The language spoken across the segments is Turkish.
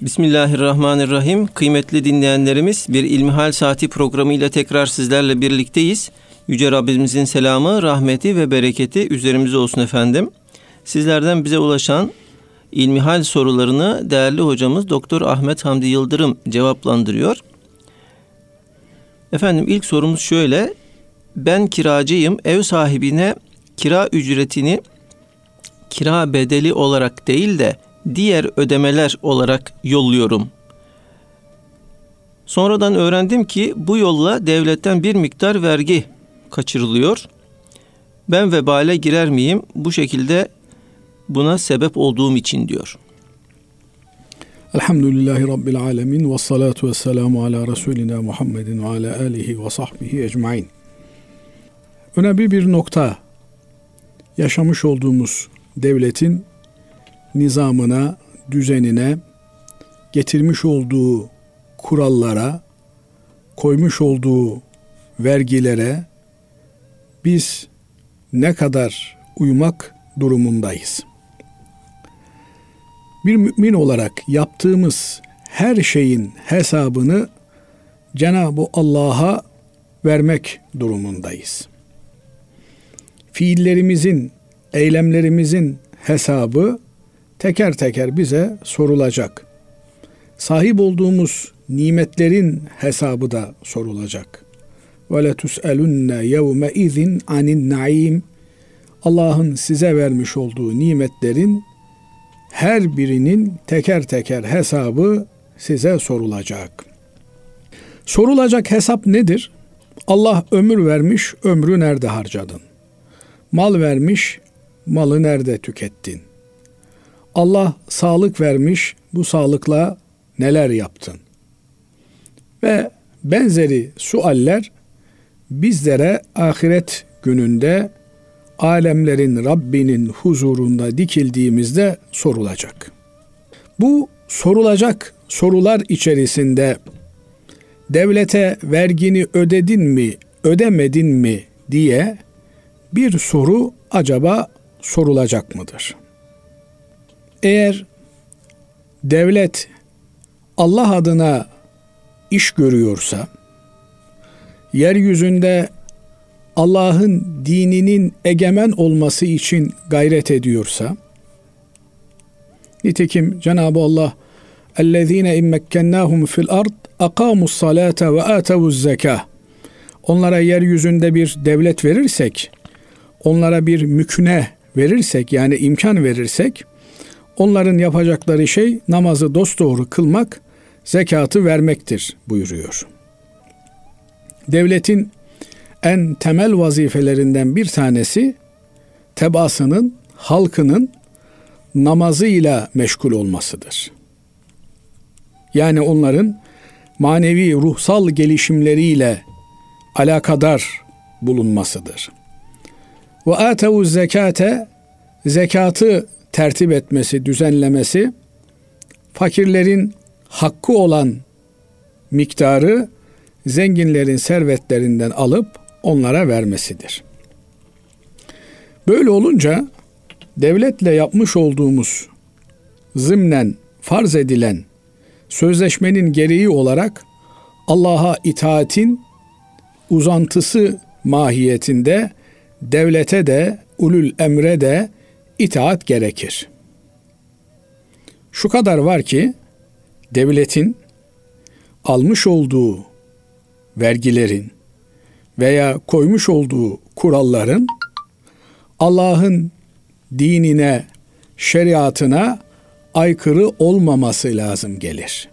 Bismillahirrahmanirrahim. Kıymetli dinleyenlerimiz bir İlmihal Saati programıyla tekrar sizlerle birlikteyiz. Yüce Rabbimizin selamı, rahmeti ve bereketi üzerimize olsun efendim. Sizlerden bize ulaşan İlmihal sorularını değerli hocamız Doktor Ahmet Hamdi Yıldırım cevaplandırıyor. Efendim ilk sorumuz şöyle. Ben kiracıyım. Ev sahibine kira ücretini kira bedeli olarak değil de diğer ödemeler olarak yolluyorum. Sonradan öğrendim ki bu yolla devletten bir miktar vergi kaçırılıyor. Ben vebale girer miyim? Bu şekilde buna sebep olduğum için diyor. Elhamdülillahi Rabbil Alemin ve salatu ve selamu ala Resulina Muhammedin ve ala alihi ve sahbihi ecmain. Önemli bir nokta yaşamış olduğumuz devletin nizamına, düzenine, getirmiş olduğu kurallara, koymuş olduğu vergilere biz ne kadar uymak durumundayız. Bir mümin olarak yaptığımız her şeyin hesabını Cenab-ı Allah'a vermek durumundayız. Fiillerimizin, eylemlerimizin hesabı teker teker bize sorulacak. Sahip olduğumuz nimetlerin hesabı da sorulacak. Ve le tus'elunne yevme izin anin naim. Allah'ın size vermiş olduğu nimetlerin her birinin teker teker hesabı size sorulacak. Sorulacak hesap nedir? Allah ömür vermiş, ömrü nerede harcadın? Mal vermiş, malı nerede tükettin? Allah sağlık vermiş, bu sağlıkla neler yaptın? Ve benzeri sualler bizlere ahiret gününde alemlerin Rabbinin huzurunda dikildiğimizde sorulacak. Bu sorulacak sorular içerisinde devlete vergini ödedin mi, ödemedin mi diye bir soru acaba sorulacak mıdır? Eğer devlet Allah adına iş görüyorsa, yeryüzünde Allah'ın dininin egemen olması için gayret ediyorsa, nitekim Cenab-ı Allah اَلَّذ۪ينَ اِمَّكَّنَّاهُمْ فِي الْأَرْضِ اَقَامُوا الصَّلَاةَ وَآتَوُوا الزَّكَاةِ Onlara yeryüzünde bir devlet verirsek, onlara bir mükne verirsek yani imkan verirsek, onların yapacakları şey namazı dosdoğru kılmak, zekatı vermektir buyuruyor. Devletin en temel vazifelerinden bir tanesi tebasının, halkının namazıyla meşgul olmasıdır. Yani onların manevi ruhsal gelişimleriyle alakadar bulunmasıdır. Ve atevu zekate zekatı tertip etmesi, düzenlemesi fakirlerin hakkı olan miktarı zenginlerin servetlerinden alıp onlara vermesidir. Böyle olunca devletle yapmış olduğumuz zımnen farz edilen sözleşmenin gereği olarak Allah'a itaatin uzantısı mahiyetinde devlete de ulul emre de itaat gerekir. Şu kadar var ki devletin almış olduğu vergilerin veya koymuş olduğu kuralların Allah'ın dinine, şeriatına aykırı olmaması lazım gelir.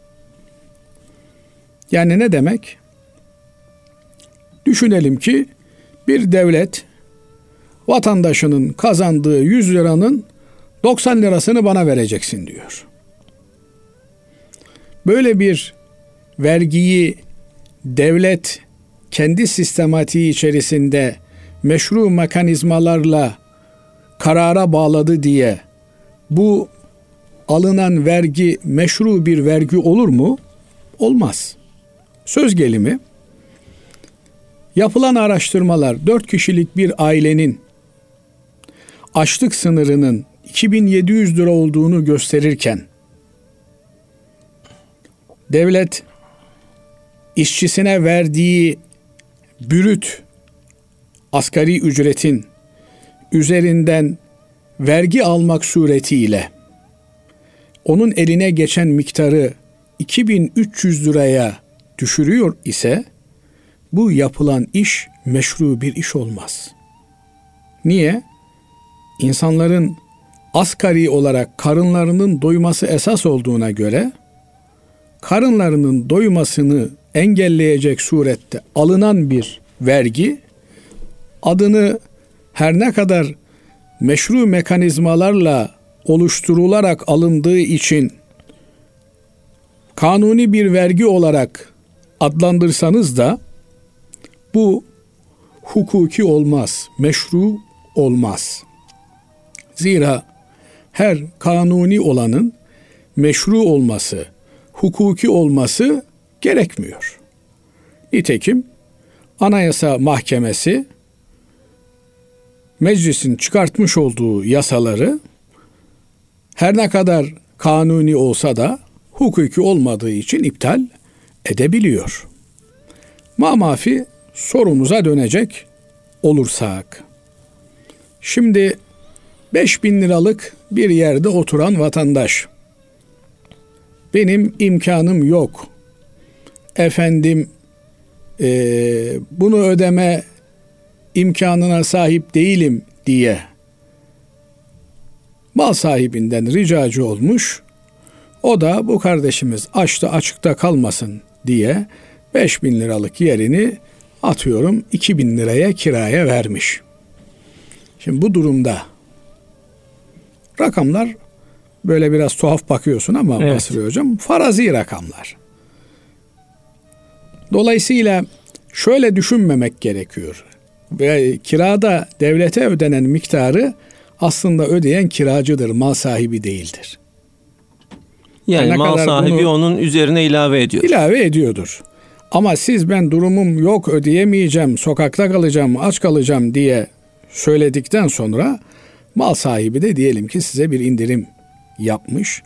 Yani ne demek? Düşünelim ki bir devlet vatandaşının kazandığı 100 liranın 90 lirasını bana vereceksin diyor. Böyle bir vergiyi devlet kendi sistematiği içerisinde meşru mekanizmalarla karara bağladı diye bu alınan vergi meşru bir vergi olur mu? Olmaz. Söz gelimi yapılan araştırmalar 4 kişilik bir ailenin açlık sınırının 2700 lira olduğunu gösterirken devlet işçisine verdiği bürüt asgari ücretin üzerinden vergi almak suretiyle onun eline geçen miktarı 2300 liraya düşürüyor ise bu yapılan iş meşru bir iş olmaz. Niye? İnsanların asgari olarak karınlarının doyması esas olduğuna göre karınlarının doymasını engelleyecek surette alınan bir vergi adını her ne kadar meşru mekanizmalarla oluşturularak alındığı için kanuni bir vergi olarak adlandırsanız da bu hukuki olmaz, meşru olmaz. Zira her kanuni olanın meşru olması, hukuki olması gerekmiyor. Nitekim Anayasa Mahkemesi meclisin çıkartmış olduğu yasaları her ne kadar kanuni olsa da hukuki olmadığı için iptal edebiliyor. Mamafi sorumuza dönecek olursak. Şimdi 5 bin liralık bir yerde oturan vatandaş. Benim imkanım yok. Efendim e, bunu ödeme imkanına sahip değilim diye mal sahibinden ricacı olmuş. O da bu kardeşimiz açta açıkta kalmasın diye 5 bin liralık yerini atıyorum 2 bin liraya kiraya vermiş. Şimdi bu durumda rakamlar böyle biraz tuhaf bakıyorsun ama evet. Basri Hocam farazi rakamlar. Dolayısıyla şöyle düşünmemek gerekiyor. Ve kirada devlete ödenen miktarı aslında ödeyen kiracıdır, mal sahibi değildir. Yani ne mal sahibi onun üzerine ilave ediyor. İlave ediyordur. Ama siz ben durumum yok ödeyemeyeceğim, sokakta kalacağım, aç kalacağım diye söyledikten sonra mal sahibi de diyelim ki size bir indirim yapmış.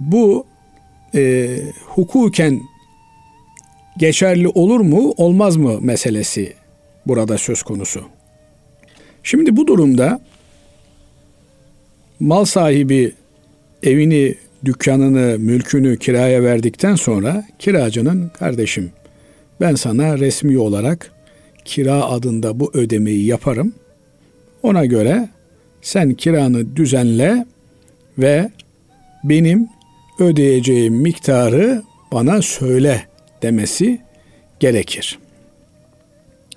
Bu e, hukuken geçerli olur mu olmaz mı meselesi burada söz konusu. Şimdi bu durumda mal sahibi evini, dükkanını, mülkünü kiraya verdikten sonra kiracının kardeşim ben sana resmi olarak kira adında bu ödemeyi yaparım. Ona göre sen kiranı düzenle ve benim ödeyeceğim miktarı bana söyle demesi gerekir.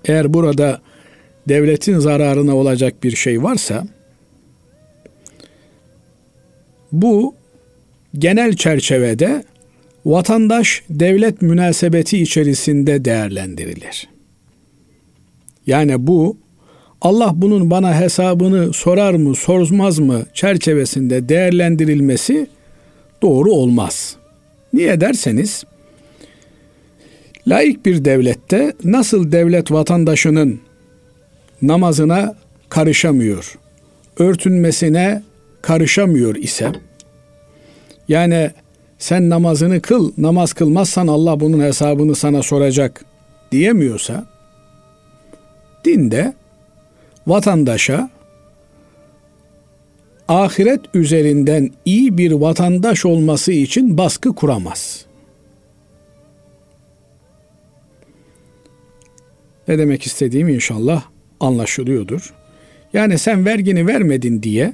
Eğer burada devletin zararına olacak bir şey varsa bu genel çerçevede vatandaş devlet münasebeti içerisinde değerlendirilir. Yani bu Allah bunun bana hesabını sorar mı, sormaz mı çerçevesinde değerlendirilmesi doğru olmaz. Niye derseniz laik bir devlette nasıl devlet vatandaşının namazına karışamıyor, örtünmesine karışamıyor ise yani sen namazını kıl, namaz kılmazsan Allah bunun hesabını sana soracak diyemiyorsa dinde vatandaşa ahiret üzerinden iyi bir vatandaş olması için baskı kuramaz. Ne demek istediğim inşallah anlaşılıyordur. Yani sen vergini vermedin diye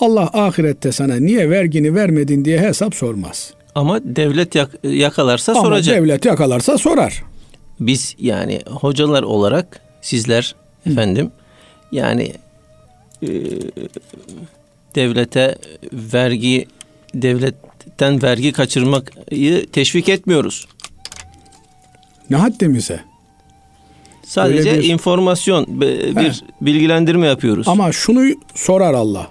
Allah ahirette sana niye vergini vermedin diye hesap sormaz. Ama devlet yak- yakalarsa Ama soracak. Ama devlet yakalarsa sorar. Biz yani hocalar olarak sizler efendim yani e, devlete vergi devletten vergi kaçırmayı teşvik etmiyoruz. Ne haddimize? Sadece bir, informasyon, bir he. bilgilendirme yapıyoruz. Ama şunu sorar Allah.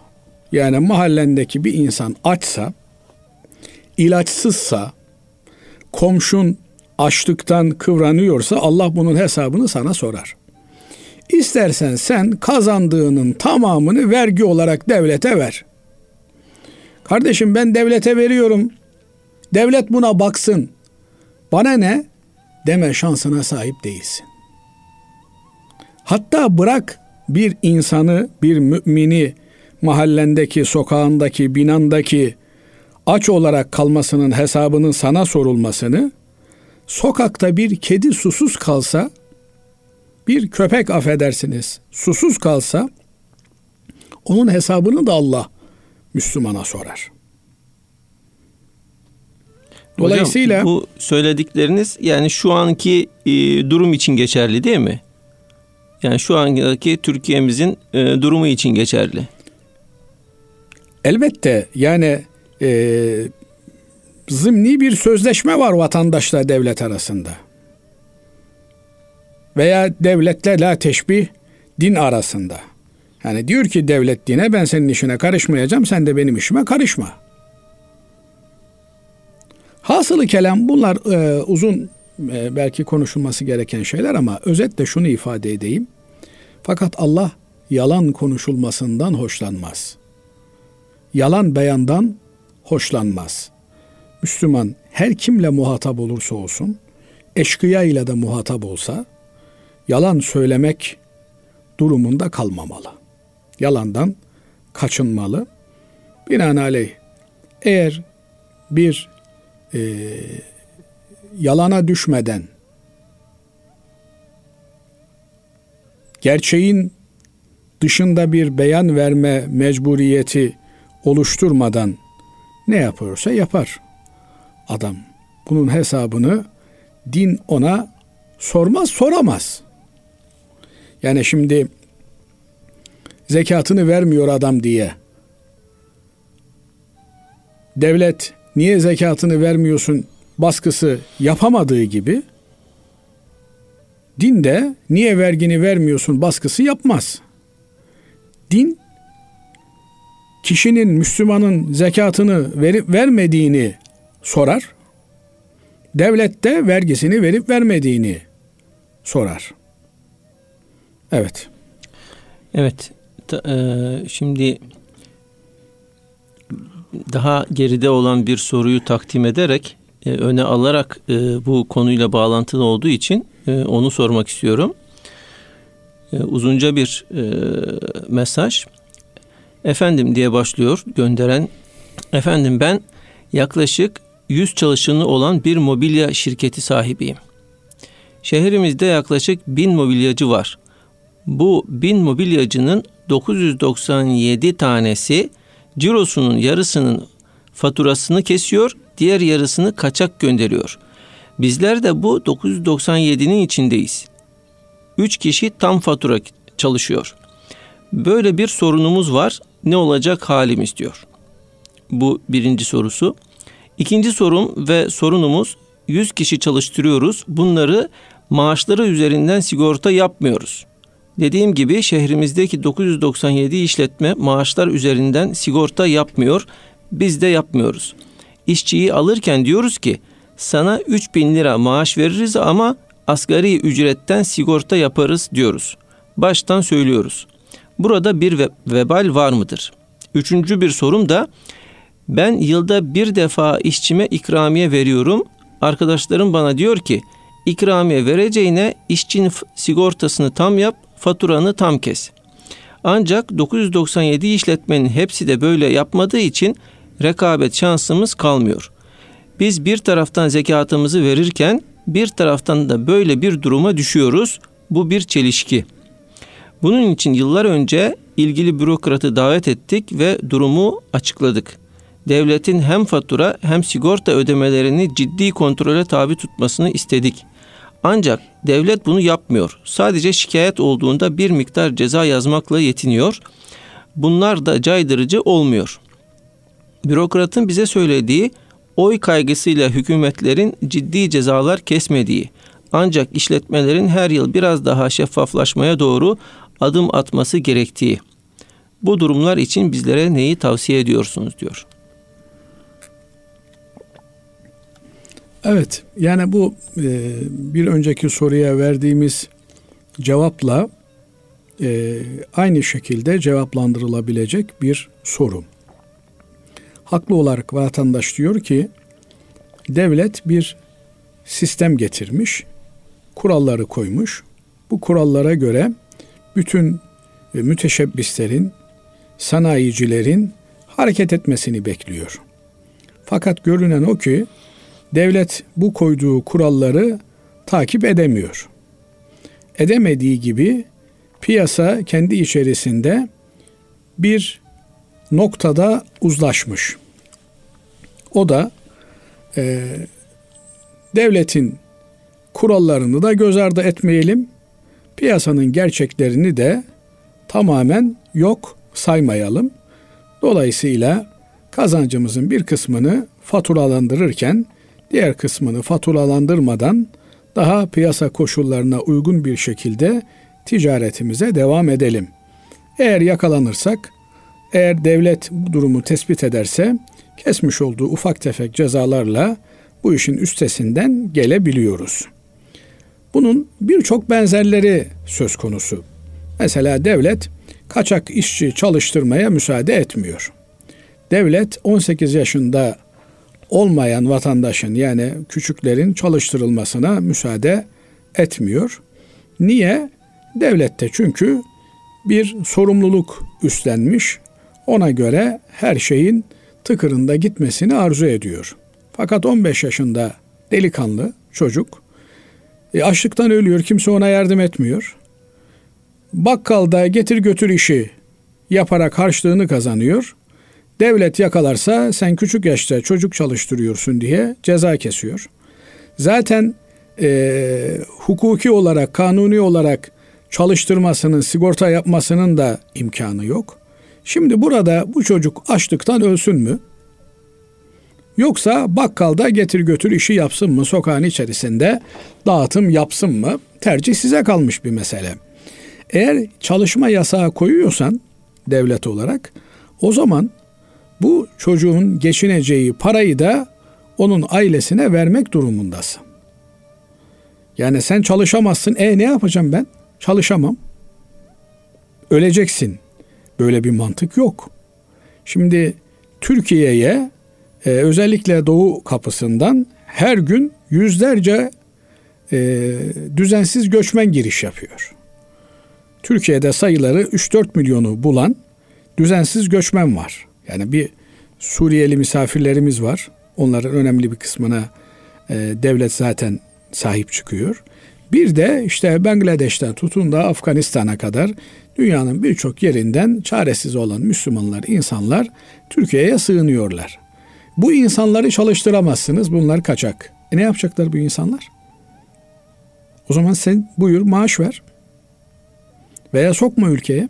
Yani mahallendeki bir insan açsa, ilaçsızsa, komşun açlıktan kıvranıyorsa Allah bunun hesabını sana sorar. İstersen sen kazandığının tamamını vergi olarak devlete ver. Kardeşim ben devlete veriyorum. Devlet buna baksın. bana ne deme şansına sahip değilsin. Hatta bırak bir insanı, bir mümini mahallendeki, sokağındaki, binandaki aç olarak kalmasının hesabının sana sorulmasını, sokakta bir kedi susuz kalsa, bir köpek affedersiniz susuz kalsa, onun hesabını da Allah Müslümana sorar. Dolayısıyla Hocam, bu söyledikleriniz yani şu anki e, durum için geçerli değil mi? Yani şu andaki Türkiye'mizin e, durumu için geçerli. Elbette yani e, zımni bir sözleşme var vatandaşla devlet arasında. Veya devletle la teşbih din arasında. Yani diyor ki devlet dine ben senin işine karışmayacağım sen de benim işime karışma. Hasılı kelam bunlar e, uzun e, belki konuşulması gereken şeyler ama özetle şunu ifade edeyim. Fakat Allah yalan konuşulmasından hoşlanmaz. Yalan beyandan hoşlanmaz. Müslüman her kimle muhatap olursa olsun, eşkıya ile de muhatap olsa, yalan söylemek durumunda kalmamalı. Yalandan kaçınmalı. Binaenaleyh eğer bir e, yalana düşmeden gerçeğin dışında bir beyan verme mecburiyeti oluşturmadan ne yapıyorsa yapar adam. Bunun hesabını din ona sormaz, soramaz. Yani şimdi zekatını vermiyor adam diye devlet niye zekatını vermiyorsun baskısı yapamadığı gibi din de niye vergini vermiyorsun baskısı yapmaz. Din kişinin Müslümanın zekatını verip vermediğini sorar. Devlet de vergisini verip vermediğini sorar. Evet. Evet. Ta, e, şimdi daha geride olan bir soruyu takdim ederek e, öne alarak e, bu konuyla bağlantılı olduğu için e, onu sormak istiyorum. E, uzunca bir e, mesaj. Efendim diye başlıyor gönderen. Efendim ben yaklaşık 100 çalışanı olan bir mobilya şirketi sahibiyim. Şehrimizde yaklaşık 1000 mobilyacı var. Bu 1000 mobilyacının 997 tanesi cirosunun yarısının faturasını kesiyor, diğer yarısını kaçak gönderiyor. Bizler de bu 997'nin içindeyiz. 3 kişi tam fatura çalışıyor. Böyle bir sorunumuz var. Ne olacak halimiz diyor. Bu birinci sorusu. İkinci sorum ve sorunumuz 100 kişi çalıştırıyoruz. Bunları maaşları üzerinden sigorta yapmıyoruz. Dediğim gibi şehrimizdeki 997 işletme maaşlar üzerinden sigorta yapmıyor. Biz de yapmıyoruz. İşçiyi alırken diyoruz ki sana 3000 lira maaş veririz ama asgari ücretten sigorta yaparız diyoruz. Baştan söylüyoruz. Burada bir vebal var mıdır? Üçüncü bir sorum da ben yılda bir defa işçime ikramiye veriyorum. Arkadaşlarım bana diyor ki ikramiye vereceğine işçinin sigortasını tam yap, faturanı tam kes. Ancak 997 işletmenin hepsi de böyle yapmadığı için rekabet şansımız kalmıyor. Biz bir taraftan zekatımızı verirken bir taraftan da böyle bir duruma düşüyoruz. Bu bir çelişki. Bunun için yıllar önce ilgili bürokratı davet ettik ve durumu açıkladık. Devletin hem fatura hem sigorta ödemelerini ciddi kontrole tabi tutmasını istedik. Ancak devlet bunu yapmıyor. Sadece şikayet olduğunda bir miktar ceza yazmakla yetiniyor. Bunlar da caydırıcı olmuyor. Bürokratın bize söylediği oy kaygısıyla hükümetlerin ciddi cezalar kesmediği, ancak işletmelerin her yıl biraz daha şeffaflaşmaya doğru adım atması gerektiği. Bu durumlar için bizlere neyi tavsiye ediyorsunuz diyor. Evet, yani bu e, bir önceki soruya verdiğimiz cevapla e, aynı şekilde cevaplandırılabilecek bir soru. Haklı olarak vatandaş diyor ki devlet bir sistem getirmiş, kuralları koymuş. Bu kurallara göre bütün e, müteşebbislerin, sanayicilerin hareket etmesini bekliyor. Fakat görünen o ki devlet bu koyduğu kuralları takip edemiyor. Edemediği gibi piyasa kendi içerisinde bir noktada uzlaşmış. O da e, devletin kurallarını da göz ardı etmeyelim, piyasanın gerçeklerini de tamamen yok saymayalım. Dolayısıyla kazancımızın bir kısmını faturalandırırken diğer kısmını faturalandırmadan daha piyasa koşullarına uygun bir şekilde ticaretimize devam edelim. Eğer yakalanırsak, eğer devlet bu durumu tespit ederse kesmiş olduğu ufak tefek cezalarla bu işin üstesinden gelebiliyoruz. Bunun birçok benzerleri söz konusu. Mesela devlet kaçak işçi çalıştırmaya müsaade etmiyor. Devlet 18 yaşında olmayan vatandaşın yani küçüklerin çalıştırılmasına müsaade etmiyor. Niye? Devlette çünkü bir sorumluluk üstlenmiş. Ona göre her şeyin tıkırında gitmesini arzu ediyor. Fakat 15 yaşında delikanlı çocuk e, açlıktan ölüyor. Kimse ona yardım etmiyor. Bakkalda getir götür işi yaparak harçlığını kazanıyor. Devlet yakalarsa sen küçük yaşta çocuk çalıştırıyorsun diye ceza kesiyor. Zaten e, hukuki olarak, kanuni olarak çalıştırmasının, sigorta yapmasının da imkanı yok. Şimdi burada bu çocuk açlıktan ölsün mü? Yoksa bakkalda getir götür işi yapsın mı? Sokağın içerisinde dağıtım yapsın mı? Tercih size kalmış bir mesele. Eğer çalışma yasağı koyuyorsan devlet olarak o zaman bu çocuğun geçineceği parayı da onun ailesine vermek durumundasın. Yani sen çalışamazsın. E ne yapacağım ben? Çalışamam. Öleceksin. Böyle bir mantık yok. Şimdi Türkiye'ye e, özellikle Doğu kapısından her gün yüzlerce e, düzensiz göçmen giriş yapıyor. Türkiye'de sayıları 3-4 milyonu bulan düzensiz göçmen var. Yani bir Suriyeli misafirlerimiz var. Onların önemli bir kısmına e, devlet zaten sahip çıkıyor. Bir de işte Bangladeş'ten tutun da Afganistan'a kadar dünyanın birçok yerinden çaresiz olan Müslümanlar, insanlar Türkiye'ye sığınıyorlar. Bu insanları çalıştıramazsınız. Bunlar kaçak. E ne yapacaklar bu insanlar? O zaman sen buyur maaş ver. Veya sokma ülkeye.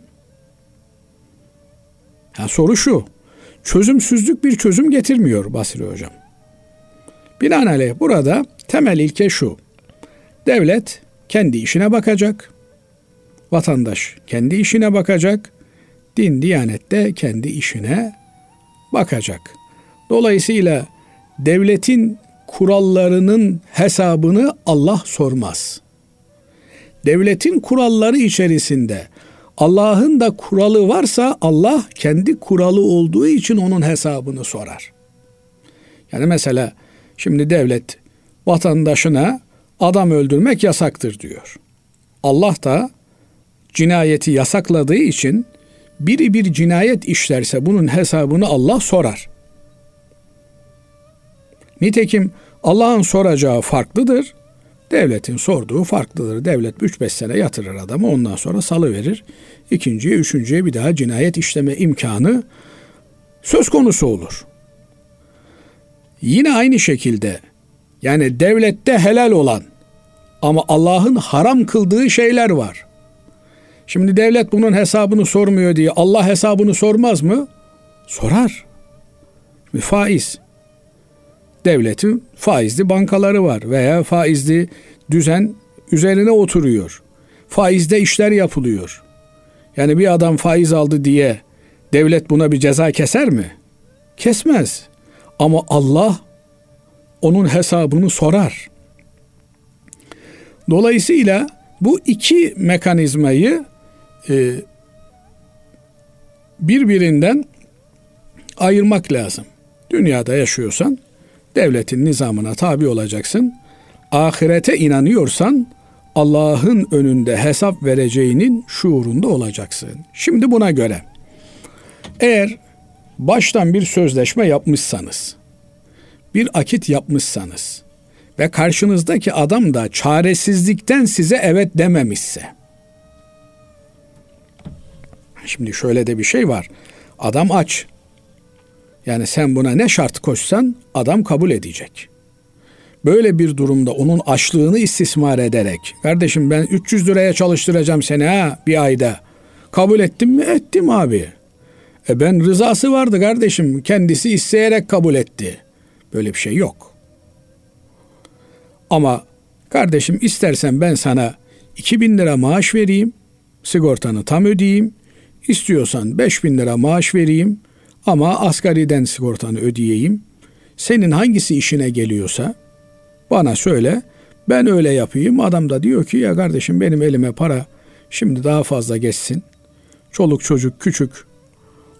Ya soru şu. Çözümsüzlük bir çözüm getirmiyor Basri Hocam. Binaenaleyh burada temel ilke şu. Devlet kendi işine bakacak. Vatandaş kendi işine bakacak. Din, diyanet de kendi işine bakacak. Dolayısıyla devletin kurallarının hesabını Allah sormaz. Devletin kuralları içerisinde Allah'ın da kuralı varsa Allah kendi kuralı olduğu için onun hesabını sorar. Yani mesela şimdi devlet vatandaşına adam öldürmek yasaktır diyor. Allah da cinayeti yasakladığı için biri bir cinayet işlerse bunun hesabını Allah sorar. Nitekim Allah'ın soracağı farklıdır. Devletin sorduğu farklıdır. Devlet 3-5 sene yatırır adamı ondan sonra salı verir. İkinciye, üçüncüye bir daha cinayet işleme imkanı söz konusu olur. Yine aynı şekilde yani devlette helal olan ama Allah'ın haram kıldığı şeyler var. Şimdi devlet bunun hesabını sormuyor diye Allah hesabını sormaz mı? Sorar. Bir faiz devletin faizli bankaları var veya faizli düzen üzerine oturuyor. Faizde işler yapılıyor. Yani bir adam faiz aldı diye devlet buna bir ceza keser mi? Kesmez. Ama Allah onun hesabını sorar. Dolayısıyla bu iki mekanizmayı e, birbirinden ayırmak lazım. Dünyada yaşıyorsan devletin nizamına tabi olacaksın. ahirete inanıyorsan Allah'ın önünde hesap vereceğinin şuurunda olacaksın. Şimdi buna göre eğer baştan bir sözleşme yapmışsanız, bir akit yapmışsanız ve karşınızdaki adam da çaresizlikten size evet dememişse. Şimdi şöyle de bir şey var. Adam aç. Yani sen buna ne şart koşsan adam kabul edecek. Böyle bir durumda onun açlığını istismar ederek kardeşim ben 300 liraya çalıştıracağım seni ha bir ayda. Kabul ettim mi? Ettim abi. E ben rızası vardı kardeşim. Kendisi isteyerek kabul etti. Böyle bir şey yok. Ama kardeşim istersen ben sana 2000 lira maaş vereyim. Sigortanı tam ödeyeyim. İstiyorsan 5000 lira maaş vereyim. Ama asgariden sigortanı ödeyeyim. Senin hangisi işine geliyorsa bana söyle. Ben öyle yapayım. Adam da diyor ki ya kardeşim benim elime para şimdi daha fazla geçsin. Çoluk çocuk küçük.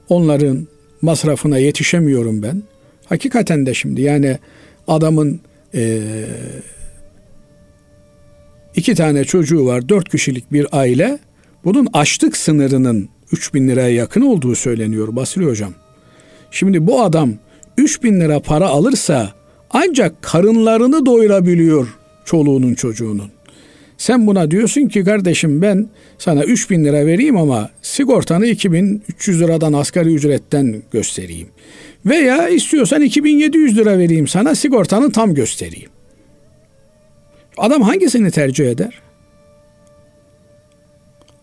Onların masrafına yetişemiyorum ben. Hakikaten de şimdi yani adamın e, iki tane çocuğu var, dört kişilik bir aile. Bunun açlık sınırının 3 bin liraya yakın olduğu söyleniyor Basri Hocam. Şimdi bu adam 3 bin lira para alırsa ancak karınlarını doyurabiliyor çoluğunun çocuğunun. Sen buna diyorsun ki kardeşim ben sana 3 bin lira vereyim ama sigortanı 2300 liradan asgari ücretten göstereyim. Veya istiyorsan 2700 lira vereyim sana sigortanı tam göstereyim. Adam hangisini tercih eder?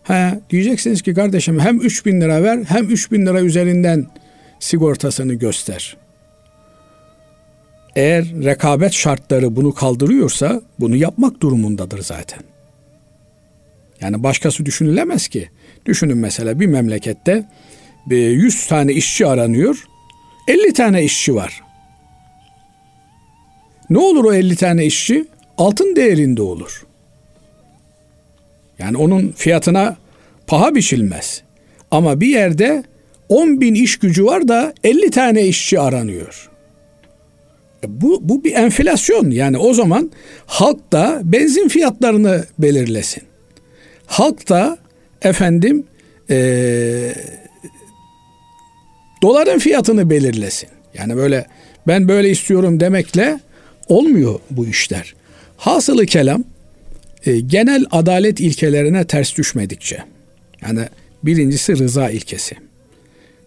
Ha, diyeceksiniz ki kardeşim hem 3 bin lira ver hem 3 bin lira üzerinden sigortasını göster. Eğer rekabet şartları bunu kaldırıyorsa bunu yapmak durumundadır zaten. Yani başkası düşünülemez ki. Düşünün mesela bir memlekette 100 tane işçi aranıyor. 50 tane işçi var. Ne olur o 50 tane işçi? Altın değerinde olur. Yani onun fiyatına paha biçilmez. Ama bir yerde 10 bin iş gücü var da 50 tane işçi aranıyor. E bu, bu bir enflasyon. Yani o zaman halk da benzin fiyatlarını belirlesin. Halk da efendim ee, doların fiyatını belirlesin. Yani böyle ben böyle istiyorum demekle olmuyor bu işler. Hasılı kelam e, genel adalet ilkelerine ters düşmedikçe yani birincisi rıza ilkesi.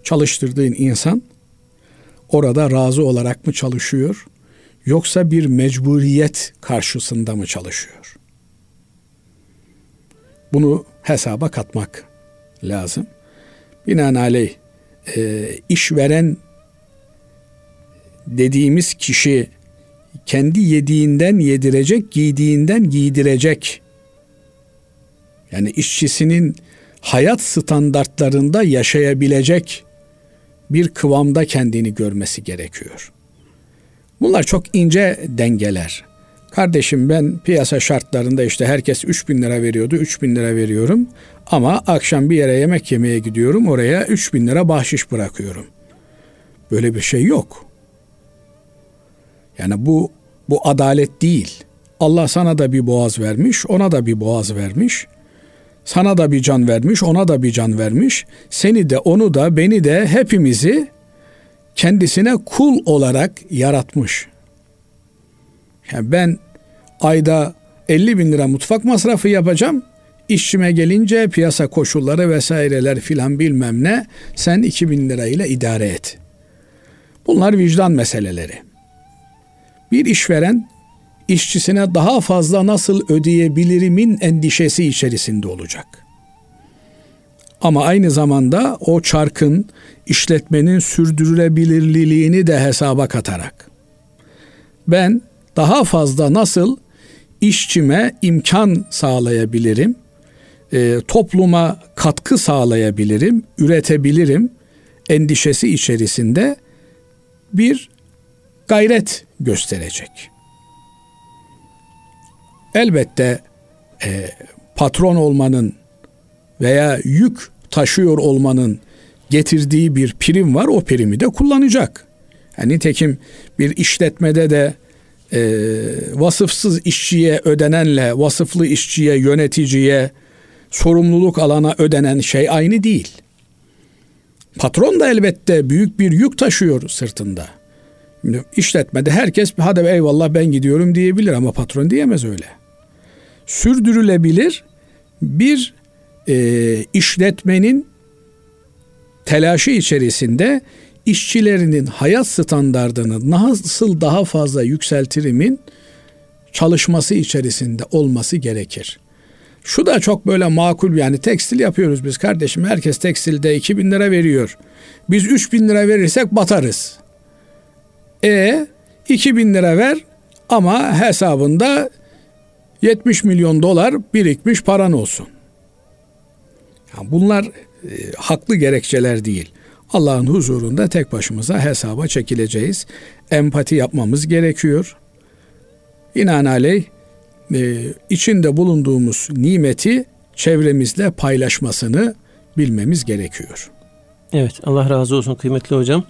Çalıştırdığın insan orada razı olarak mı çalışıyor yoksa bir mecburiyet karşısında mı çalışıyor? Bunu hesaba katmak lazım. Binaenaleyh e, işveren dediğimiz kişi kendi yediğinden yedirecek, giydiğinden giydirecek. Yani işçisinin hayat standartlarında yaşayabilecek bir kıvamda kendini görmesi gerekiyor. Bunlar çok ince dengeler. Kardeşim ben piyasa şartlarında işte herkes 3 bin lira veriyordu 3 bin lira veriyorum ama akşam bir yere yemek yemeye gidiyorum oraya 3 bin lira bahşiş bırakıyorum. Böyle bir şey yok. Yani bu bu adalet değil. Allah sana da bir boğaz vermiş, ona da bir boğaz vermiş. Sana da bir can vermiş, ona da bir can vermiş. Seni de, onu da, beni de, hepimizi kendisine kul olarak yaratmış. Yani ben ayda 50 bin lira mutfak masrafı yapacağım. İşçime gelince piyasa koşulları vesaireler filan bilmem ne sen 2 bin lirayla idare et. Bunlar vicdan meseleleri. Bir işveren işçisine daha fazla nasıl ödeyebilirimin endişesi içerisinde olacak. Ama aynı zamanda o çarkın işletmenin sürdürülebilirliğini de hesaba katarak ben daha fazla nasıl işçime imkan sağlayabilirim, e, topluma katkı sağlayabilirim, üretebilirim endişesi içerisinde bir gayret gösterecek. Elbette e, patron olmanın veya yük taşıyor olmanın getirdiği bir prim var. O primi de kullanacak. Yani nitekim bir işletmede de e, vasıfsız işçiye ödenenle vasıflı işçiye, yöneticiye, sorumluluk alana ödenen şey aynı değil. Patron da elbette büyük bir yük taşıyor sırtında. Şimdi işletmede herkes hadi eyvallah ben gidiyorum diyebilir ama patron diyemez öyle. Sürdürülebilir bir e, işletmenin telaşı içerisinde işçilerinin hayat standartını nasıl daha fazla yükseltirimin çalışması içerisinde olması gerekir. Şu da çok böyle makul yani tekstil yapıyoruz biz kardeşim. Herkes tekstilde 2000 lira veriyor. Biz 3000 lira verirsek batarız. E 2000 lira ver ama hesabında 70 milyon dolar birikmiş paran olsun. Yani bunlar e, haklı gerekçeler değil. Allah'ın huzurunda tek başımıza hesaba çekileceğiz. Empati yapmamız gerekiyor. İnanaleyh e, içinde bulunduğumuz nimeti çevremizle paylaşmasını bilmemiz gerekiyor. Evet Allah razı olsun kıymetli hocam.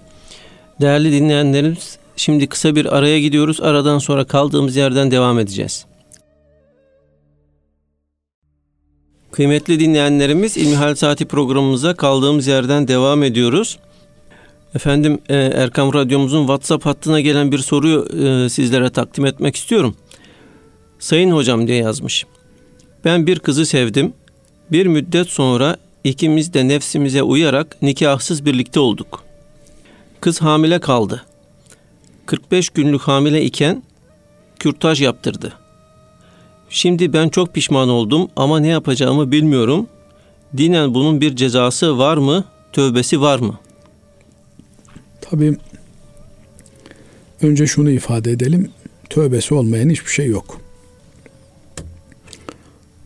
Değerli dinleyenlerimiz şimdi kısa bir araya gidiyoruz. Aradan sonra kaldığımız yerden devam edeceğiz. Kıymetli dinleyenlerimiz İlmihal Saati programımıza kaldığımız yerden devam ediyoruz. Efendim e, Erkam Radyomuzun WhatsApp hattına gelen bir soruyu e, sizlere takdim etmek istiyorum. Sayın hocam diye yazmış. Ben bir kızı sevdim. Bir müddet sonra ikimiz de nefsimize uyarak nikahsız birlikte olduk. Kız hamile kaldı. 45 günlük hamile iken kürtaj yaptırdı. Şimdi ben çok pişman oldum ama ne yapacağımı bilmiyorum. Dinen bunun bir cezası var mı? Tövbesi var mı? Tabii önce şunu ifade edelim. Tövbesi olmayan hiçbir şey yok.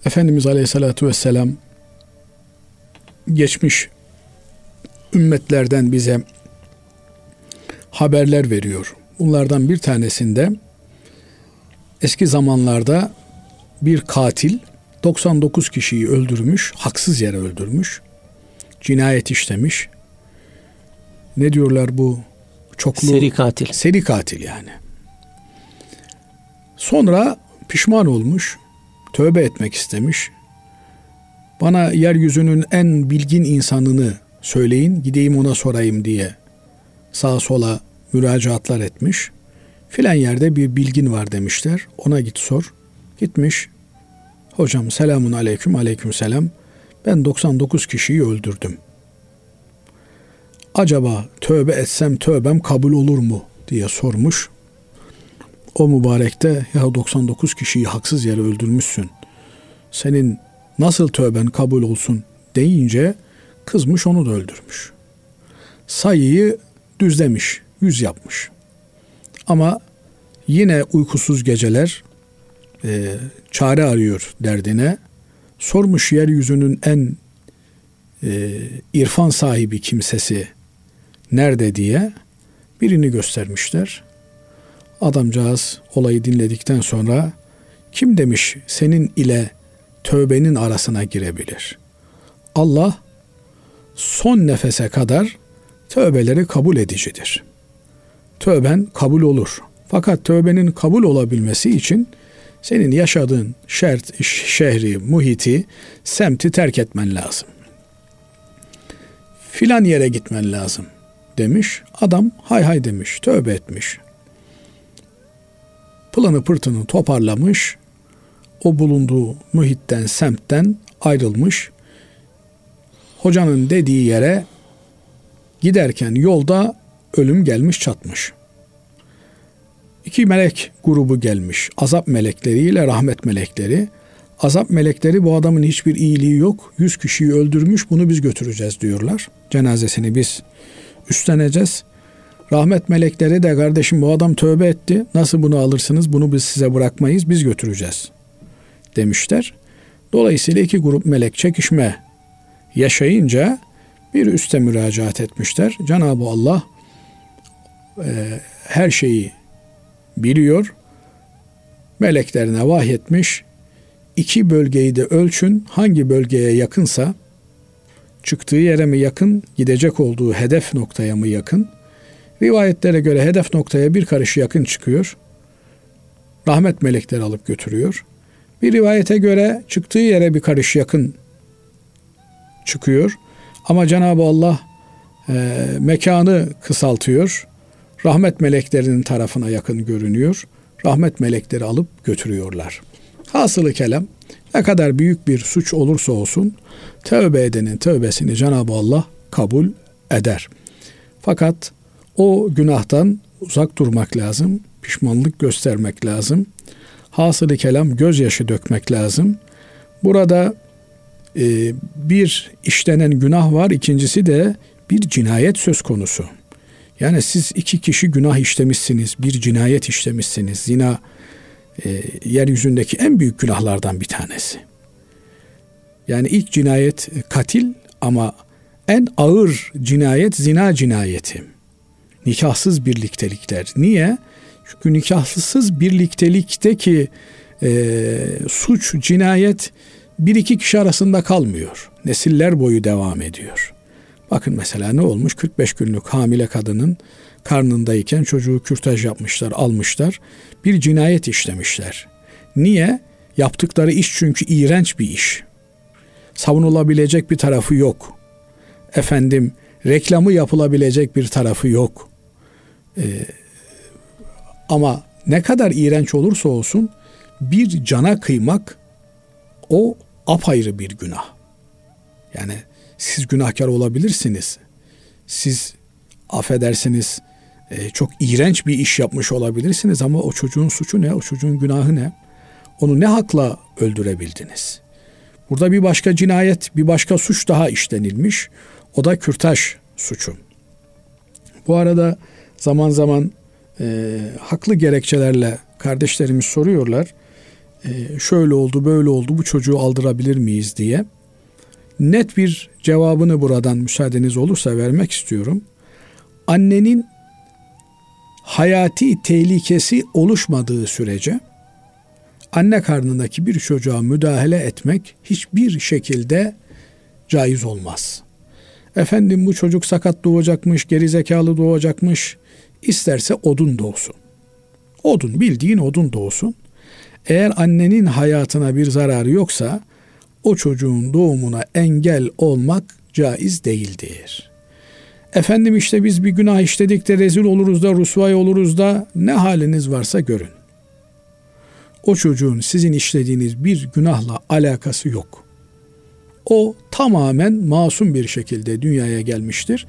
Efendimiz Aleyhisselatü Vesselam geçmiş ümmetlerden bize haberler veriyor. Bunlardan bir tanesinde eski zamanlarda bir katil 99 kişiyi öldürmüş, haksız yere öldürmüş, cinayet işlemiş. Ne diyorlar bu çoklu? Seri katil. Seri katil yani. Sonra pişman olmuş, tövbe etmek istemiş. Bana yeryüzünün en bilgin insanını söyleyin, gideyim ona sorayım diye sağa sola müracaatlar etmiş. Filan yerde bir bilgin var demişler. Ona git sor. Gitmiş. Hocam selamun aleyküm aleyküm selam. Ben 99 kişiyi öldürdüm. Acaba tövbe etsem tövbem kabul olur mu diye sormuş. O mübarek de ya 99 kişiyi haksız yere öldürmüşsün. Senin nasıl tövben kabul olsun deyince kızmış onu da öldürmüş. Sayıyı düzlemiş, yüz yapmış. Ama yine uykusuz geceler e, çare arıyor derdine. Sormuş yeryüzünün en e, irfan sahibi kimsesi nerede diye birini göstermişler. Adamcağız olayı dinledikten sonra kim demiş senin ile tövbenin arasına girebilir? Allah son nefese kadar tövbeleri kabul edicidir. Tövben kabul olur. Fakat tövbenin kabul olabilmesi için senin yaşadığın şert, şehri, muhiti, semti terk etmen lazım. Filan yere gitmen lazım demiş. Adam hay hay demiş, tövbe etmiş. Planı pırtını toparlamış. O bulunduğu muhitten, semtten ayrılmış. Hocanın dediği yere giderken yolda ölüm gelmiş çatmış. İki melek grubu gelmiş. Azap melekleriyle rahmet melekleri. Azap melekleri bu adamın hiçbir iyiliği yok. Yüz kişiyi öldürmüş bunu biz götüreceğiz diyorlar. Cenazesini biz üstleneceğiz. Rahmet melekleri de kardeşim bu adam tövbe etti. Nasıl bunu alırsınız? Bunu biz size bırakmayız. Biz götüreceğiz. Demişler. Dolayısıyla iki grup melek çekişme yaşayınca bir üste müracaat etmişler. Cenab-ı Allah e, her şeyi biliyor. Meleklerine vahyetmiş. İki bölgeyi de ölçün. Hangi bölgeye yakınsa çıktığı yere mi yakın, gidecek olduğu hedef noktaya mı yakın? Rivayetlere göre hedef noktaya bir karış yakın çıkıyor. rahmet melekleri alıp götürüyor. Bir rivayete göre çıktığı yere bir karış yakın çıkıyor. Ama Cenab-ı Allah e, mekanı kısaltıyor. Rahmet meleklerinin tarafına yakın görünüyor. Rahmet melekleri alıp götürüyorlar. Hasılı kelam ne kadar büyük bir suç olursa olsun tövbe edenin tövbesini Cenab-ı Allah kabul eder. Fakat o günahtan uzak durmak lazım, pişmanlık göstermek lazım. Hasılı kelam gözyaşı dökmek lazım. Burada e, bir işlenen günah var, ikincisi de bir cinayet söz konusu. Yani siz iki kişi günah işlemişsiniz, bir cinayet işlemişsiniz. Zina e, yeryüzündeki en büyük günahlardan bir tanesi. Yani ilk cinayet katil ama en ağır cinayet zina cinayeti. Nikahsız birliktelikler. Niye? Çünkü nikahsız birliktelikteki e, suç, cinayet bir iki kişi arasında kalmıyor. Nesiller boyu devam ediyor. Bakın mesela ne olmuş? 45 günlük hamile kadının karnındayken çocuğu kürtaj yapmışlar, almışlar. Bir cinayet işlemişler. Niye? Yaptıkları iş çünkü iğrenç bir iş. Savunulabilecek bir tarafı yok. Efendim reklamı yapılabilecek bir tarafı yok. Ee, ama ne kadar iğrenç olursa olsun bir cana kıymak o apayrı bir günah. Yani siz günahkar olabilirsiniz. Siz affedersiniz e, çok iğrenç bir iş yapmış olabilirsiniz ama o çocuğun suçu ne? O çocuğun günahı ne? Onu ne hakla öldürebildiniz? Burada bir başka cinayet, bir başka suç daha işlenilmiş. O da kürtaj suçu. Bu arada zaman zaman e, haklı gerekçelerle kardeşlerimiz soruyorlar. E, şöyle oldu, böyle oldu, bu çocuğu aldırabilir miyiz diye. Net bir cevabını buradan müsaadeniz olursa vermek istiyorum. Annenin hayati tehlikesi oluşmadığı sürece anne karnındaki bir çocuğa müdahale etmek hiçbir şekilde caiz olmaz. Efendim bu çocuk sakat doğacakmış, geri zekalı doğacakmış, isterse odun doğsun. Odun, bildiğin odun doğsun. Eğer annenin hayatına bir zararı yoksa o çocuğun doğumuna engel olmak caiz değildir. Efendim işte biz bir günah işledik de rezil oluruz da rusvay oluruz da ne haliniz varsa görün. O çocuğun sizin işlediğiniz bir günahla alakası yok. O tamamen masum bir şekilde dünyaya gelmiştir.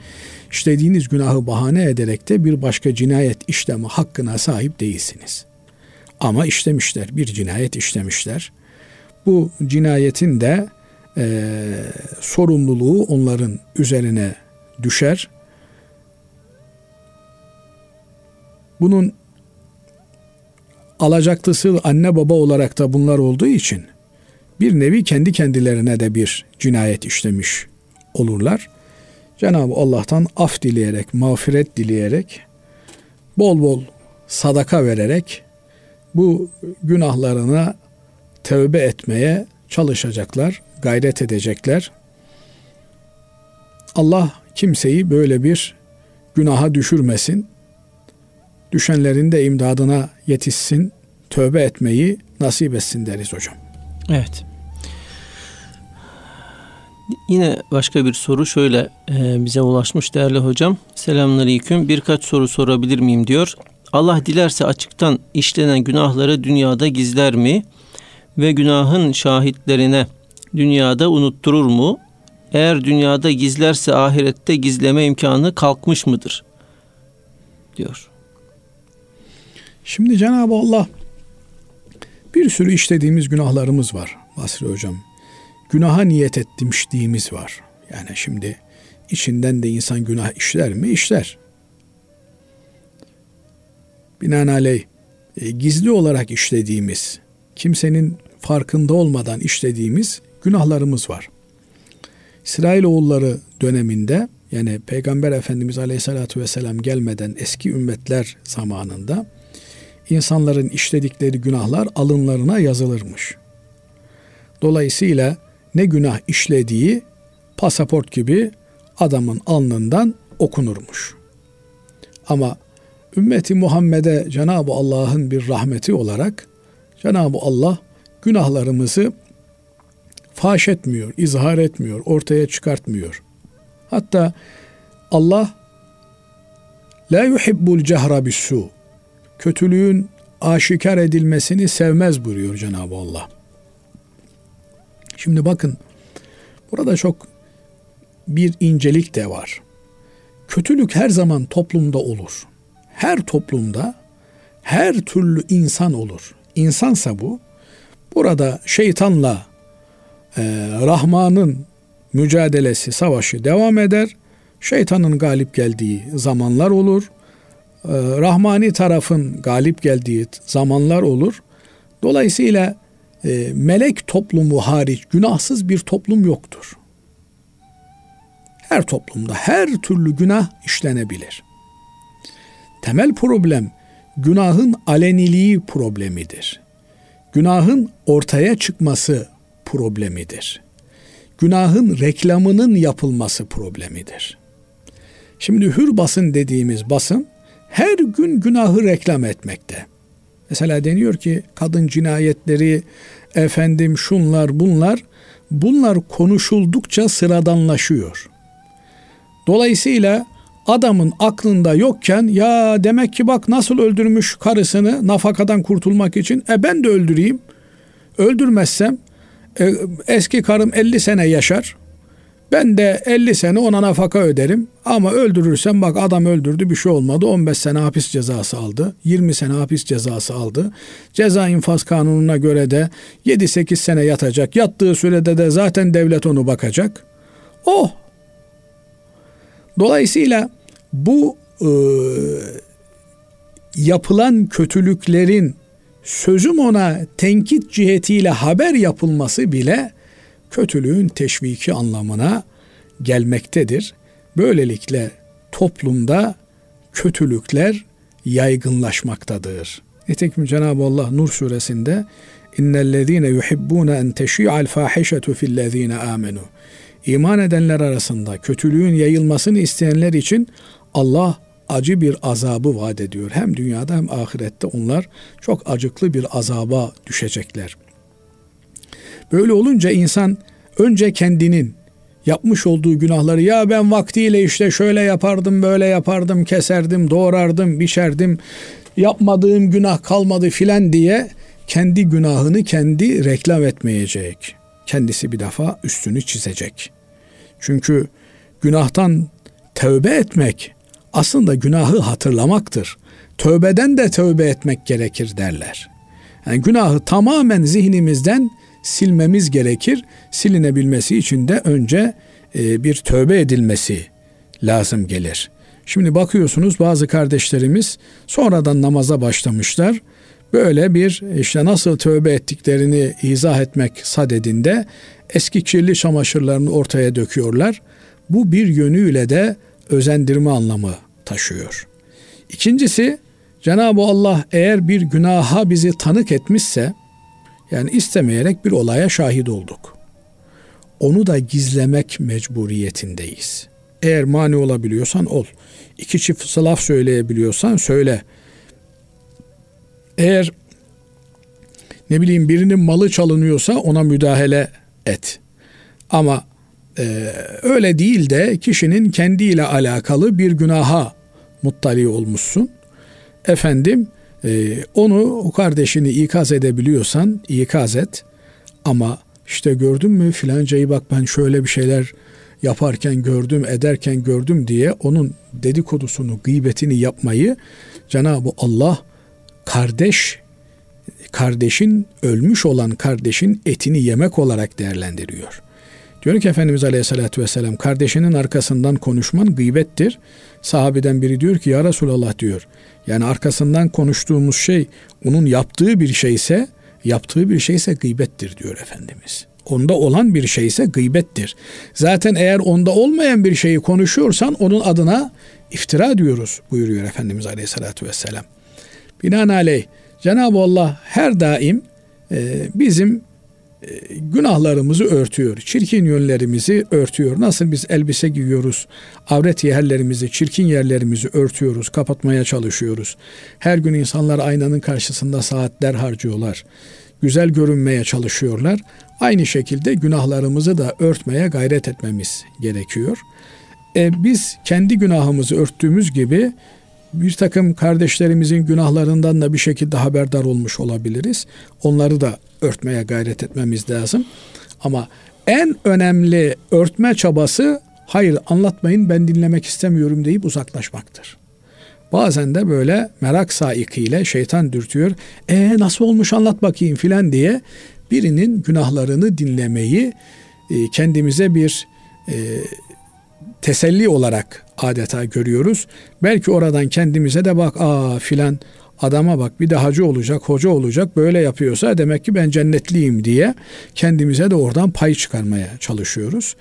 İşlediğiniz günahı bahane ederek de bir başka cinayet işleme hakkına sahip değilsiniz. Ama işlemişler, bir cinayet işlemişler. Bu cinayetin de e, sorumluluğu onların üzerine düşer. Bunun alacaklısı anne baba olarak da bunlar olduğu için bir nevi kendi kendilerine de bir cinayet işlemiş olurlar. Cenab-ı Allah'tan af dileyerek, mağfiret dileyerek, bol bol sadaka vererek bu günahlarına tövbe etmeye çalışacaklar, gayret edecekler. Allah kimseyi böyle bir günaha düşürmesin. Düşenlerin de imdadına yetişsin, tövbe etmeyi nasip etsin deriz hocam. Evet. Yine başka bir soru şöyle e, bize ulaşmış değerli hocam. Selamünaleyküm. Birkaç soru sorabilir miyim diyor. Allah dilerse açıktan işlenen günahları dünyada gizler mi? Ve günahın şahitlerine dünyada unutturur mu? Eğer dünyada gizlerse ahirette gizleme imkanı kalkmış mıdır? Diyor. Şimdi Cenab-ı Allah bir sürü işlediğimiz günahlarımız var Basri Hocam. Günaha niyet etmişliğimiz var. Yani şimdi içinden de insan günah işler mi? İşler. Binaenaleyh e, gizli olarak işlediğimiz, kimsenin farkında olmadan işlediğimiz günahlarımız var. İsrailoğulları döneminde yani Peygamber Efendimiz Aleyhisselatü Vesselam gelmeden eski ümmetler zamanında insanların işledikleri günahlar alınlarına yazılırmış. Dolayısıyla ne günah işlediği pasaport gibi adamın alnından okunurmuş. Ama ümmeti Muhammed'e Cenab-ı Allah'ın bir rahmeti olarak Cenab-ı Allah günahlarımızı faş etmiyor, izhar etmiyor, ortaya çıkartmıyor. Hatta Allah la yuhibbul cehra su kötülüğün aşikar edilmesini sevmez buyuruyor Cenab-ı Allah. Şimdi bakın burada çok bir incelik de var. Kötülük her zaman toplumda olur. Her toplumda her türlü insan olur. İnsansa bu. Burada şeytanla e, Rahman'ın mücadelesi, savaşı devam eder. Şeytanın galip geldiği zamanlar olur. E, Rahmani tarafın galip geldiği zamanlar olur. Dolayısıyla e, melek toplumu hariç günahsız bir toplum yoktur. Her toplumda her türlü günah işlenebilir. Temel problem günahın aleniliği problemidir. Günahın ortaya çıkması problemidir. Günahın reklamının yapılması problemidir. Şimdi hür basın dediğimiz basın her gün günahı reklam etmekte. Mesela deniyor ki kadın cinayetleri, efendim şunlar bunlar, bunlar konuşuldukça sıradanlaşıyor. Dolayısıyla adamın aklında yokken ya demek ki bak nasıl öldürmüş karısını nafakadan kurtulmak için. E ben de öldüreyim. Öldürmezsem e, eski karım 50 sene yaşar. Ben de 50 sene ona nafaka öderim. Ama öldürürsem bak adam öldürdü bir şey olmadı. 15 sene hapis cezası aldı 20 sene hapis cezası aldı. Ceza infaz kanununa göre de 7-8 sene yatacak. Yattığı sürede de zaten devlet onu bakacak. Oh! Dolayısıyla bu e, yapılan kötülüklerin sözüm ona tenkit cihetiyle haber yapılması bile kötülüğün teşviki anlamına gelmektedir. Böylelikle toplumda kötülükler yaygınlaşmaktadır. Nitekim Cenab-ı Allah Nur suresinde innellezine yuhibbune en teşi'al fahişetu fillezine amenu. İman edenler arasında kötülüğün yayılmasını isteyenler için Allah acı bir azabı vaat ediyor. Hem dünyada hem ahirette onlar çok acıklı bir azaba düşecekler. Böyle olunca insan önce kendinin yapmış olduğu günahları ya ben vaktiyle işte şöyle yapardım, böyle yapardım, keserdim, doğrardım, biçerdim, yapmadığım günah kalmadı filan diye kendi günahını kendi reklam etmeyecek. Kendisi bir defa üstünü çizecek. Çünkü günahtan tövbe etmek aslında günahı hatırlamaktır. Tövbeden de tövbe etmek gerekir derler. Yani günahı tamamen zihnimizden silmemiz gerekir. Silinebilmesi için de önce e, bir tövbe edilmesi lazım gelir. Şimdi bakıyorsunuz bazı kardeşlerimiz sonradan namaza başlamışlar. Böyle bir işte nasıl tövbe ettiklerini izah etmek sadedinde eski kirli çamaşırlarını ortaya döküyorlar. Bu bir yönüyle de özendirme anlamı taşıyor. İkincisi Cenab-ı Allah eğer bir günaha bizi tanık etmişse yani istemeyerek bir olaya şahit olduk. Onu da gizlemek mecburiyetindeyiz. Eğer mani olabiliyorsan ol. İki çift laf söyleyebiliyorsan söyle. Eğer ne bileyim birinin malı çalınıyorsa ona müdahale et. Ama e, öyle değil de kişinin kendiyle alakalı bir günaha muttali olmuşsun. Efendim e, onu o kardeşini ikaz edebiliyorsan ikaz et. Ama işte gördün mü filancayı bak ben şöyle bir şeyler yaparken gördüm, ederken gördüm diye onun dedikodusunu, gıybetini yapmayı Cenab-ı Allah kardeş kardeşin ölmüş olan kardeşin etini yemek olarak değerlendiriyor. Diyor ki Efendimiz Aleyhisselatü Vesselam kardeşinin arkasından konuşman gıybettir. Sahabeden biri diyor ki ya Resulallah diyor. Yani arkasından konuştuğumuz şey onun yaptığı bir şeyse yaptığı bir şeyse gıybettir diyor Efendimiz. Onda olan bir şeyse gıybettir. Zaten eğer onda olmayan bir şeyi konuşuyorsan onun adına iftira diyoruz buyuruyor Efendimiz Aleyhisselatü Vesselam. Binaenaleyh Cenab-ı Allah her daim bizim günahlarımızı örtüyor. Çirkin yönlerimizi örtüyor. Nasıl biz elbise giyiyoruz, avret yerlerimizi, çirkin yerlerimizi örtüyoruz, kapatmaya çalışıyoruz. Her gün insanlar aynanın karşısında saatler harcıyorlar. Güzel görünmeye çalışıyorlar. Aynı şekilde günahlarımızı da örtmeye gayret etmemiz gerekiyor. E, biz kendi günahımızı örttüğümüz gibi bir takım kardeşlerimizin günahlarından da bir şekilde haberdar olmuş olabiliriz. Onları da örtmeye gayret etmemiz lazım. Ama en önemli örtme çabası hayır anlatmayın ben dinlemek istemiyorum deyip uzaklaşmaktır. Bazen de böyle merak saikiyle şeytan dürtüyor. E nasıl olmuş anlat bakayım filan diye birinin günahlarını dinlemeyi e, kendimize bir e, teselli olarak adeta görüyoruz. Belki oradan kendimize de bak aa filan adama bak bir de hacı olacak, hoca olacak böyle yapıyorsa demek ki ben cennetliyim diye kendimize de oradan pay çıkarmaya çalışıyoruz.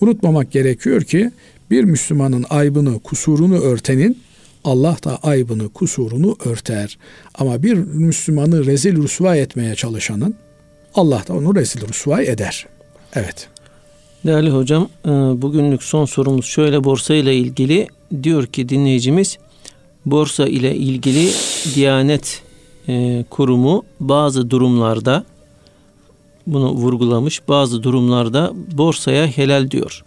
Unutmamak gerekiyor ki bir Müslümanın aybını, kusurunu örtenin Allah da aybını, kusurunu örter. Ama bir Müslümanı rezil rüsva etmeye çalışanın Allah da onu rezil rüsva eder. Evet. Değerli hocam, e, bugünlük son sorumuz şöyle borsa ile ilgili diyor ki dinleyicimiz borsa ile ilgili Diyanet e, Kurumu bazı durumlarda bunu vurgulamış. Bazı durumlarda borsaya helal diyor.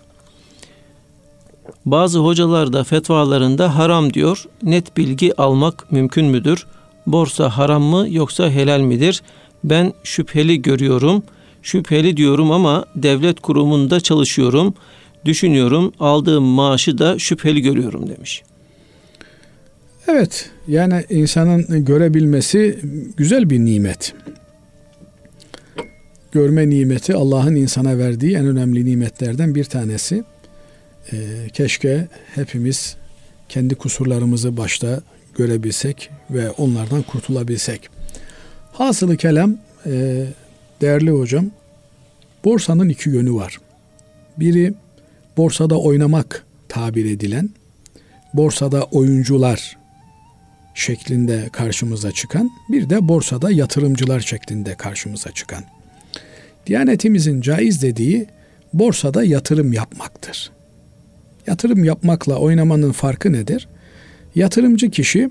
Bazı hocalar da fetvalarında haram diyor. Net bilgi almak mümkün müdür? Borsa haram mı yoksa helal midir? Ben şüpheli görüyorum. Şüpheli diyorum ama devlet kurumunda çalışıyorum. Düşünüyorum aldığım maaşı da şüpheli görüyorum demiş. Evet yani insanın görebilmesi güzel bir nimet. Görme nimeti Allah'ın insana verdiği en önemli nimetlerden bir tanesi. Ee, keşke hepimiz kendi kusurlarımızı başta görebilsek ve onlardan kurtulabilsek. Hasılı kelam e, değerli hocam borsanın iki yönü var. Biri borsada oynamak tabir edilen, borsada oyuncular şeklinde karşımıza çıkan, bir de borsada yatırımcılar şeklinde karşımıza çıkan. Diyanetimizin caiz dediği borsada yatırım yapmaktır. Yatırım yapmakla oynamanın farkı nedir? Yatırımcı kişi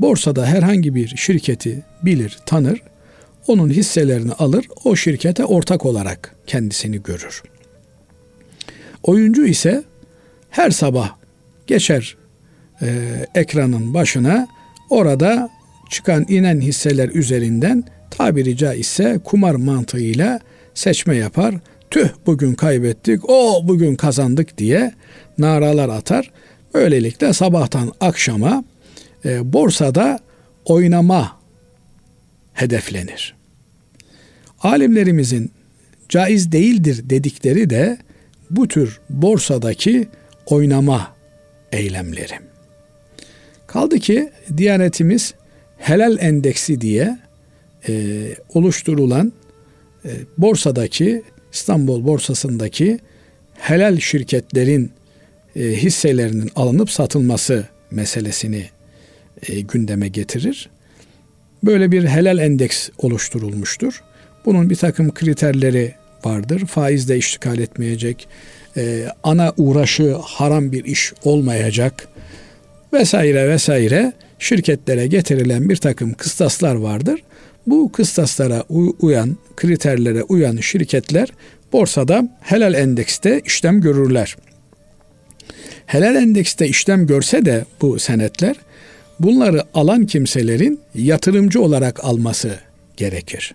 borsada herhangi bir şirketi bilir, tanır, onun hisselerini alır, o şirkete ortak olarak kendisini görür. Oyuncu ise her sabah geçer e, ekranın başına orada çıkan inen hisseler üzerinden tabiri caizse kumar mantığıyla seçme yapar. Tüh bugün kaybettik, o bugün kazandık diye naralar atar. Böylelikle sabahtan akşama e, borsada oynama hedeflenir. Alimlerimizin caiz değildir dedikleri de bu tür borsadaki oynama eylemleri. Kaldı ki Diyanetimiz helal endeksi diye e, oluşturulan e, borsadaki İstanbul borsasındaki helal şirketlerin e, hisselerinin alınıp satılması meselesini e, gündeme getirir. Böyle bir helal endeks oluşturulmuştur. Bunun bir takım kriterleri vardır. Faizde iştikal etmeyecek, e, ana uğraşı haram bir iş olmayacak vesaire vesaire şirketlere getirilen bir takım kıstaslar vardır. Bu kıstaslara uyan, kriterlere uyan şirketler borsada helal endekste işlem görürler. Helal endekste işlem görse de bu senetler bunları alan kimselerin yatırımcı olarak alması gerekir.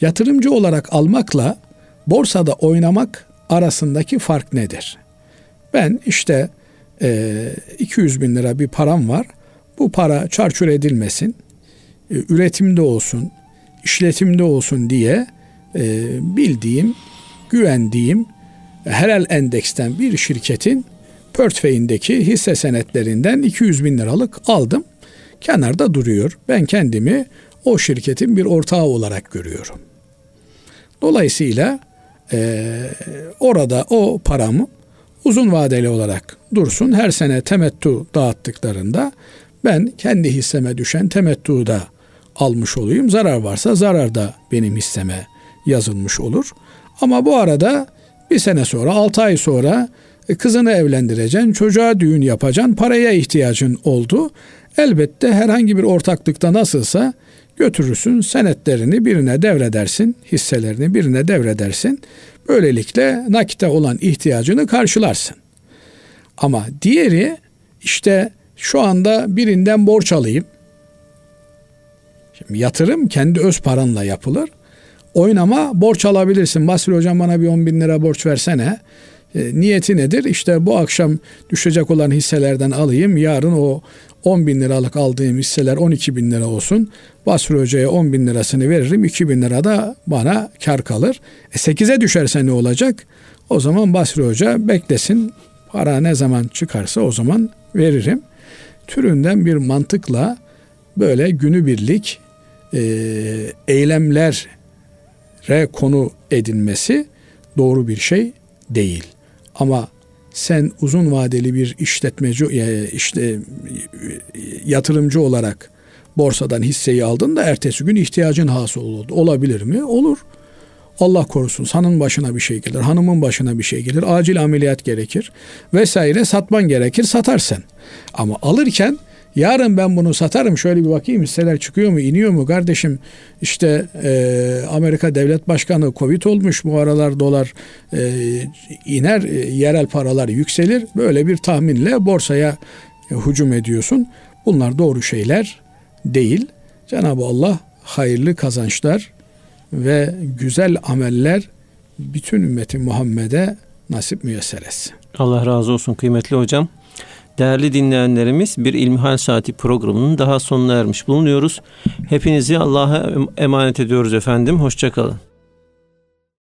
Yatırımcı olarak almakla borsada oynamak arasındaki fark nedir? Ben işte e, 200 bin lira bir param var. Bu para çarçur edilmesin, e, üretimde olsun, işletimde olsun diye e, bildiğim, güvendiğim helal endeksten bir şirketin portföyündeki hisse senetlerinden 200 bin liralık aldım. Kenarda duruyor. Ben kendimi o şirketin bir ortağı olarak görüyorum. Dolayısıyla e, orada o paramı uzun vadeli olarak dursun. Her sene temettu dağıttıklarında ben kendi hisseme düşen temettuğu da almış olayım. Zarar varsa zarar da benim hisseme yazılmış olur. Ama bu arada bir sene sonra, altı ay sonra e, kızını evlendireceksin, çocuğa düğün yapacaksın, paraya ihtiyacın oldu. Elbette herhangi bir ortaklıkta nasılsa götürürsün, senetlerini birine devredersin, hisselerini birine devredersin. Böylelikle nakite olan ihtiyacını karşılarsın. Ama diğeri işte şu anda birinden borç alayım. Şimdi yatırım kendi öz paranla yapılır. Oynama borç alabilirsin. Basri hocam bana bir 10 bin lira borç versene. E, niyeti nedir? İşte bu akşam düşecek olan hisselerden alayım. Yarın o 10 bin liralık aldığım hisseler 12 bin lira olsun. Basri Hoca'ya 10 bin lirasını veririm. 2 bin lira da bana kar kalır. E 8'e düşerse ne olacak? O zaman Basri Hoca beklesin. Para ne zaman çıkarsa o zaman veririm. Türünden bir mantıkla böyle günübirlik e, eylemlere konu edinmesi doğru bir şey değil. Ama sen uzun vadeli bir işletmeci e, işte yatırımcı olarak borsadan hisseyi aldın da ertesi gün ihtiyacın hasıl oldu. Olabilir mi? Olur. Allah korusun sanın başına bir şey gelir, hanımın başına bir şey gelir, acil ameliyat gerekir vesaire satman gerekir satarsın. Ama alırken Yarın ben bunu satarım şöyle bir bakayım hisseler çıkıyor mu iniyor mu kardeşim işte e, Amerika devlet başkanı Covid olmuş bu aralar dolar e, iner e, yerel paralar yükselir böyle bir tahminle borsaya e, hücum ediyorsun. Bunlar doğru şeyler değil. Cenab-ı Allah hayırlı kazançlar ve güzel ameller bütün ümmeti Muhammed'e nasip müyesser etsin. Allah razı olsun kıymetli hocam. Değerli dinleyenlerimiz bir İlmihal Saati programının daha sonuna ermiş bulunuyoruz. Hepinizi Allah'a emanet ediyoruz efendim. Hoşçakalın.